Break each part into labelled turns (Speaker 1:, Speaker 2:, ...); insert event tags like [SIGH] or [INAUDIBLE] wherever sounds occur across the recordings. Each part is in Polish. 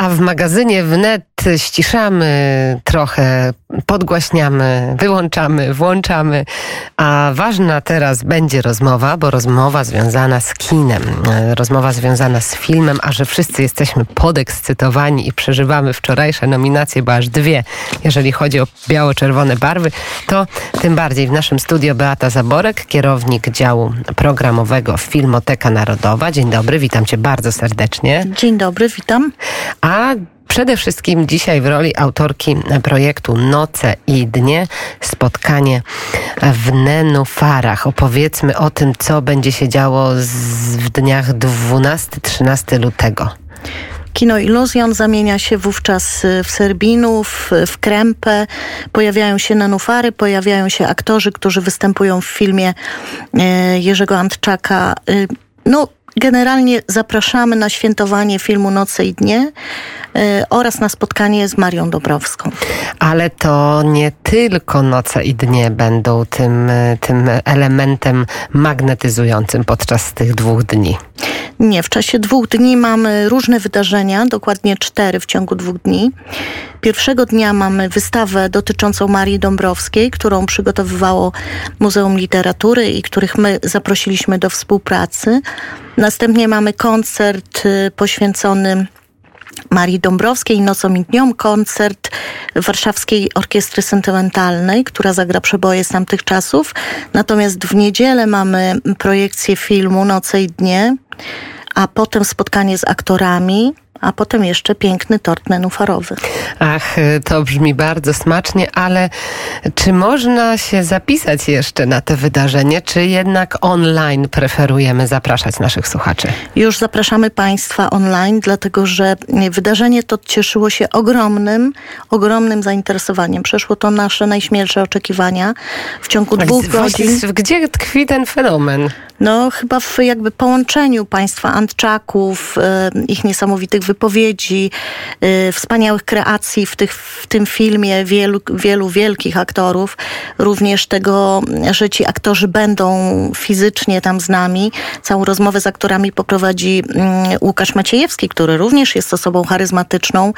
Speaker 1: A w magazynie wnet ściszamy trochę, podgłaśniamy, wyłączamy, włączamy. A ważna teraz będzie rozmowa, bo rozmowa związana z kinem, rozmowa związana z filmem, a że wszyscy jesteśmy podekscytowani i przeżywamy wczorajsze nominacje, bo aż dwie, jeżeli chodzi o biało-czerwone barwy, to tym bardziej w naszym studio Beata Zaborek, kierownik działu programowego Filmoteka Narodowa. Dzień dobry, witam cię bardzo serdecznie.
Speaker 2: Dzień dobry, witam.
Speaker 1: A Przede wszystkim dzisiaj w roli autorki projektu Noce i Dnie spotkanie w Nenufarach. Opowiedzmy o tym, co będzie się działo w dniach 12-13 lutego.
Speaker 2: Kino Iluzjon zamienia się wówczas w Serbinów, w Krępę. Pojawiają się nanufary, pojawiają się aktorzy, którzy występują w filmie e, Jerzego Antczaka. E, no, Generalnie zapraszamy na świętowanie filmu Noce i Dnie yy, oraz na spotkanie z Marią Dobrowską.
Speaker 1: Ale to nie tylko Noce i Dnie będą tym, tym elementem magnetyzującym podczas tych dwóch dni.
Speaker 2: Nie, w czasie dwóch dni mamy różne wydarzenia, dokładnie cztery w ciągu dwóch dni. Pierwszego dnia mamy wystawę dotyczącą Marii Dąbrowskiej, którą przygotowywało Muzeum Literatury i których my zaprosiliśmy do współpracy. Następnie mamy koncert y, poświęcony Marii Dąbrowskiej nocą i dniom koncert Warszawskiej Orkiestry Sentymentalnej, która zagra przeboje z tamtych czasów. Natomiast w niedzielę mamy projekcję filmu Noce i dnie, a potem spotkanie z aktorami a potem jeszcze piękny tort nenufarowy.
Speaker 1: Ach, to brzmi bardzo smacznie, ale czy można się zapisać jeszcze na to wydarzenie, czy jednak online preferujemy zapraszać naszych słuchaczy?
Speaker 2: Już zapraszamy Państwa online, dlatego że wydarzenie to cieszyło się ogromnym, ogromnym zainteresowaniem. Przeszło to nasze najśmielsze oczekiwania w ciągu dwóch godzin.
Speaker 1: Gdzie tkwi ten fenomen?
Speaker 2: No chyba w jakby połączeniu państwa Antczaków, e, ich niesamowitych wypowiedzi, e, wspaniałych kreacji w, tych, w tym filmie, wielu, wielu wielkich aktorów, również tego, że ci aktorzy będą fizycznie tam z nami. Całą rozmowę z aktorami poprowadzi mm, Łukasz Maciejewski, który również jest osobą charyzmatyczną.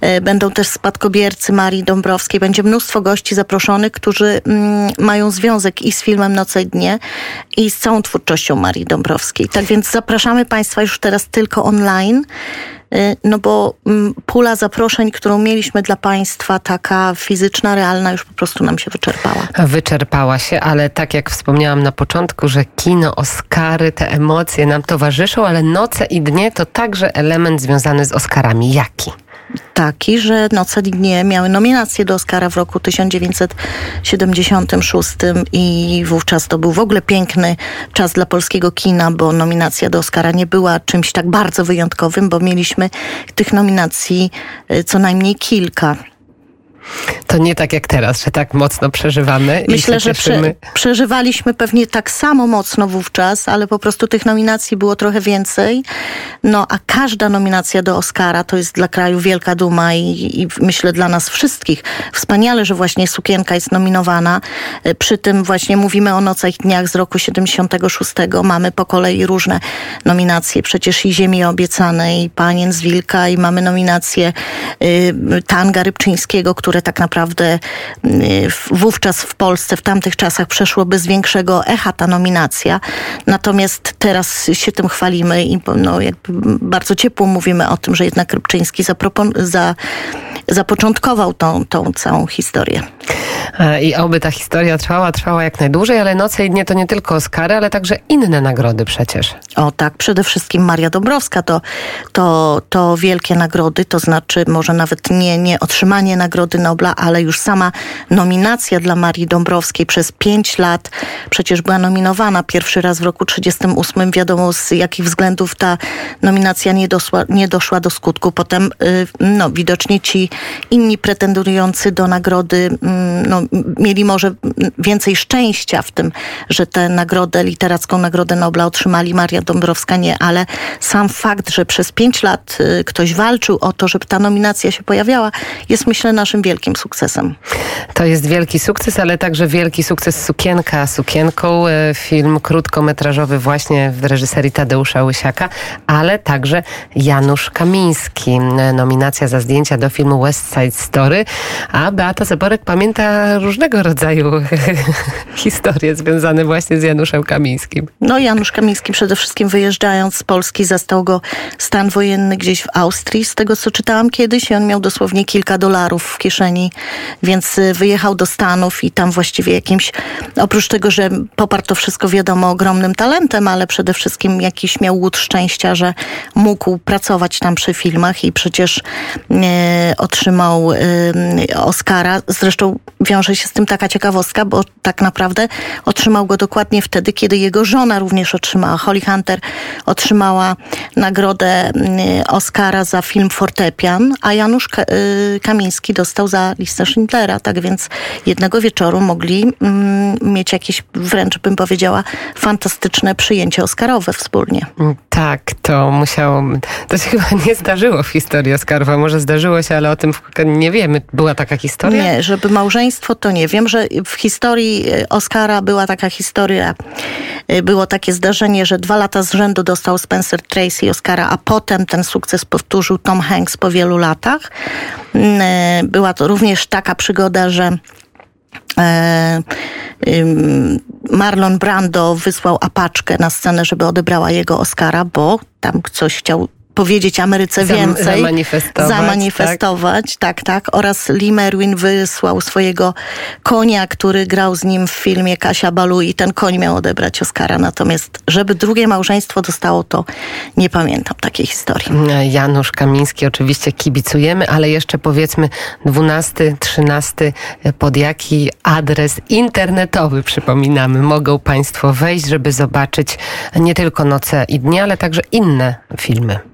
Speaker 2: E, będą też spadkobiercy Marii Dąbrowskiej. Będzie mnóstwo gości zaproszonych, którzy mm, mają związek i z filmem Noce i Dnie i z całą twórczością twórczością Marii Dąbrowskiej. Tak więc zapraszamy Państwa już teraz tylko online. Y, no bo mm, pula zaproszeń, którą mieliśmy dla Państwa, taka fizyczna, realna, już po prostu nam się wyczerpała.
Speaker 1: Wyczerpała się, ale tak jak wspomniałam na początku, że kino, Oscary, te emocje nam towarzyszą, ale noce i dnie to także element związany z Oscarami. Jaki?
Speaker 2: Taki, że Noce Dnie miały nominację do Oscara w roku 1976 i wówczas to był w ogóle piękny czas dla polskiego kina, bo nominacja do Oscara nie była czymś tak bardzo wyjątkowym, bo mieliśmy tych nominacji e, co najmniej kilka.
Speaker 1: To nie tak jak teraz, że tak mocno przeżywamy.
Speaker 2: Myślę,
Speaker 1: że
Speaker 2: prze, przeżywaliśmy pewnie tak samo mocno wówczas, ale po prostu tych nominacji było trochę więcej. No a każda nominacja do Oscara to jest dla kraju wielka duma i, i myślę dla nas wszystkich. Wspaniale, że właśnie Sukienka jest nominowana. E, przy tym właśnie mówimy o Nocach i Dniach z roku 76. Mamy po kolei różne nominacje. Przecież i Ziemi Obiecanej, i Panien z Wilka i mamy nominację y, Tanga Rybczyńskiego, który które tak naprawdę y, wówczas w Polsce, w tamtych czasach przeszło bez większego echa ta nominacja. Natomiast teraz się tym chwalimy i no, bardzo ciepło mówimy o tym, że jednak Rybczyński za, zapoczątkował tą, tą całą historię.
Speaker 1: E, I oby ta historia trwała, trwała jak najdłużej, ale Noce i Dnie to nie tylko Oscary, ale także inne nagrody przecież.
Speaker 2: O tak, przede wszystkim Maria Dobrowska to, to, to wielkie nagrody, to znaczy może nawet nie, nie otrzymanie Nagrody Nobla, ale już sama nominacja dla Marii Dąbrowskiej przez pięć lat przecież była nominowana pierwszy raz w roku 1938. Wiadomo z jakich względów ta nominacja nie, dosła, nie doszła do skutku. Potem y, no, widocznie ci inni pretendujący do nagrody mm, no, mieli może więcej szczęścia w tym, że tę nagrodę, literacką Nagrodę Nobla otrzymali, Maria Dąbrowska nie, ale sam fakt, że przez pięć lat y, ktoś walczył o to, żeby ta nominacja się pojawiała, jest myślę naszym wielkim sukcesem.
Speaker 1: To jest wielki sukces, ale także wielki sukces Sukienka sukienką. E, film krótkometrażowy właśnie w reżyserii Tadeusza Łysiaka, ale także Janusz Kamiński. Nominacja za zdjęcia do filmu West Side Story, a Beata Zaborek pamięta różnego rodzaju [LAUGHS] historie związane właśnie z Januszem Kamińskim.
Speaker 2: No Janusz Kamiński przede wszystkim wyjeżdżając z Polski zastał go stan wojenny gdzieś w Austrii, z tego co czytałam kiedyś i on miał dosłownie kilka dolarów w kieszeni, więc y, wyjechał do Stanów i tam właściwie jakimś, oprócz tego, że poparł to wszystko wiadomo ogromnym talentem, ale przede wszystkim jakiś miał łód szczęścia, że mógł pracować tam przy filmach i przecież e, otrzymał e, Oscara. Zresztą wiąże się z tym taka ciekawostka, bo tak naprawdę otrzymał go dokładnie wtedy, kiedy jego żona również otrzymała. Holly Hunter otrzymała nagrodę Oscara za film Fortepian, a Janusz y, Kamiński dostał za listę Schindlera. Tak więc jednego wieczoru mogli mm, mieć jakieś wręcz bym powiedziała fantastyczne przyjęcie Oscarowe wspólnie.
Speaker 1: Tak, to musiało, to się [LAUGHS] chyba nie zdarzyło w historii Oscarowa. Może zdarzyło się, ale o tym nie wiemy. Była taka historia?
Speaker 2: Nie, żeby małżeństwo to nie wiem, że w historii y, Oscara była taka historia, y, było takie zdarzenie, że dwa lata z rzędu dostał Spencer Tracy Oscara, a potem ten sukces powtórzył Tom Hanks po wielu latach. Mm, y, była to również taka przygoda, że e, Marlon Brando wysłał apaczkę na scenę, żeby odebrała jego Oscara, bo tam coś chciał powiedzieć Ameryce więcej.
Speaker 1: Zamanifestować.
Speaker 2: Zamanifestować, tak, tak. tak. Oraz Lee Merwin wysłał swojego konia, który grał z nim w filmie Kasia Balu i ten koń miał odebrać Oscara. Natomiast, żeby drugie małżeństwo dostało, to nie pamiętam takiej historii.
Speaker 1: Janusz Kamiński, oczywiście kibicujemy, ale jeszcze powiedzmy 12, 13, pod jaki adres internetowy, przypominamy, mogą Państwo wejść, żeby zobaczyć nie tylko Noce i Dnie, ale także inne filmy.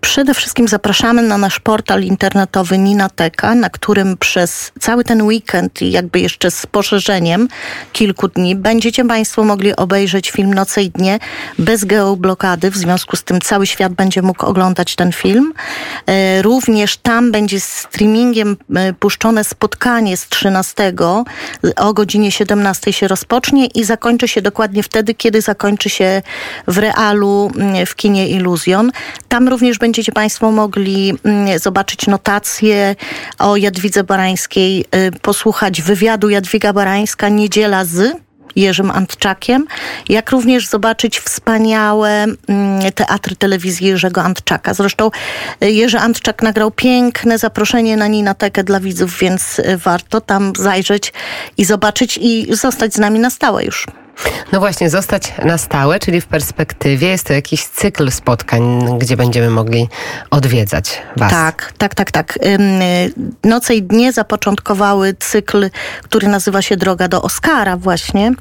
Speaker 2: przede wszystkim zapraszamy na nasz portal internetowy Ninateka, na którym przez cały ten weekend i jakby jeszcze z poszerzeniem kilku dni będziecie Państwo mogli obejrzeć film Noce i Dnie bez geoblokady. W związku z tym cały świat będzie mógł oglądać ten film. Y, również tam będzie streamingiem y, puszczone spotkanie z 13 o godzinie 17 się rozpocznie i zakończy się dokładnie wtedy, kiedy zakończy się w realu w kinie Iluzjon. Tam również będziecie Państwo mogli mm, zobaczyć notacje o Jadwidze Barańskiej, y, posłuchać wywiadu Jadwiga Barańska Niedziela z Jerzym Antczakiem, jak również zobaczyć wspaniałe mm, teatry telewizji Jerzego Antczaka. Zresztą y, Jerzy Antczak nagrał piękne zaproszenie na Ninatekę dla widzów, więc y, warto tam zajrzeć i zobaczyć i zostać z nami na stałe już.
Speaker 1: No właśnie, zostać na stałe, czyli w perspektywie jest to jakiś cykl spotkań, gdzie będziemy mogli odwiedzać Was.
Speaker 2: Tak, tak, tak, tak. Noce i dnie zapoczątkowały cykl, który nazywa się Droga do Oscara właśnie.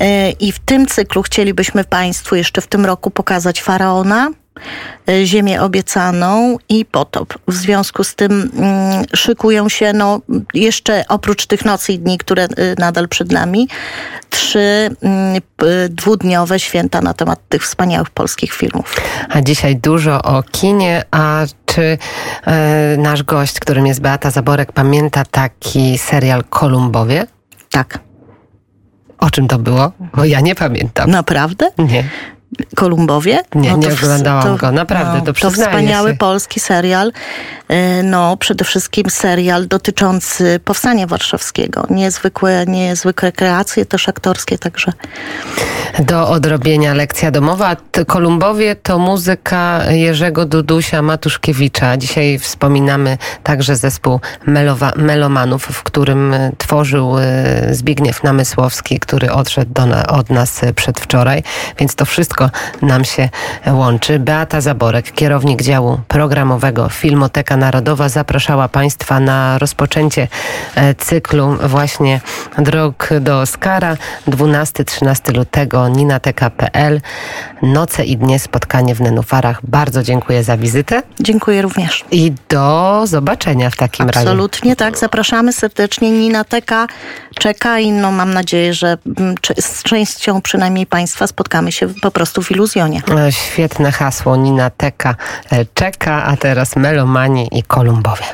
Speaker 2: E, I w tym cyklu chcielibyśmy Państwu jeszcze w tym roku pokazać Faraona, ziemię obiecaną i potop. W związku z tym mm, szykują się no, jeszcze oprócz tych nocy i dni, które y, nadal przed nami, trzy mm, dwudniowe święta na temat tych wspaniałych polskich filmów.
Speaker 1: A dzisiaj dużo o kinie, a czy e, nasz gość, którym jest Beata Zaborek, pamięta taki serial Kolumbowie?
Speaker 2: Tak.
Speaker 1: O czym to było? Bo ja nie pamiętam.
Speaker 2: Naprawdę?
Speaker 1: Nie.
Speaker 2: Kolumbowie?
Speaker 1: Nie, no nie oglądałam go, naprawdę, no, to To
Speaker 2: wspaniały
Speaker 1: się.
Speaker 2: polski serial, e, no przede wszystkim serial dotyczący Powstania Warszawskiego. Niezwykłe, niezwykłe kreacje, też aktorskie także.
Speaker 1: Do odrobienia lekcja domowa. Kolumbowie to muzyka Jerzego Dudusia Matuszkiewicza. Dzisiaj wspominamy także zespół Melowa, Melomanów, w którym tworzył e, Zbigniew Namysłowski, który odszedł do, od nas przedwczoraj, więc to wszystko wszystko nam się łączy. Beata Zaborek, kierownik działu programowego Filmoteka Narodowa, zapraszała Państwa na rozpoczęcie e, cyklu właśnie Drog do Oscara 12-13 lutego ninateka.pl Noce i dnie spotkanie w Nenufarach. Bardzo dziękuję za wizytę
Speaker 2: Dziękuję również.
Speaker 1: i do zobaczenia w takim razie.
Speaker 2: Absolutnie tak. Zapraszamy serdecznie. Ninateka czeka i no, mam nadzieję, że mm, z częścią przynajmniej Państwa spotkamy się po prostu w iluzjonie.
Speaker 1: E, Świetne hasło Ninateka e, czeka, a teraz Melomani i Kolumbowie.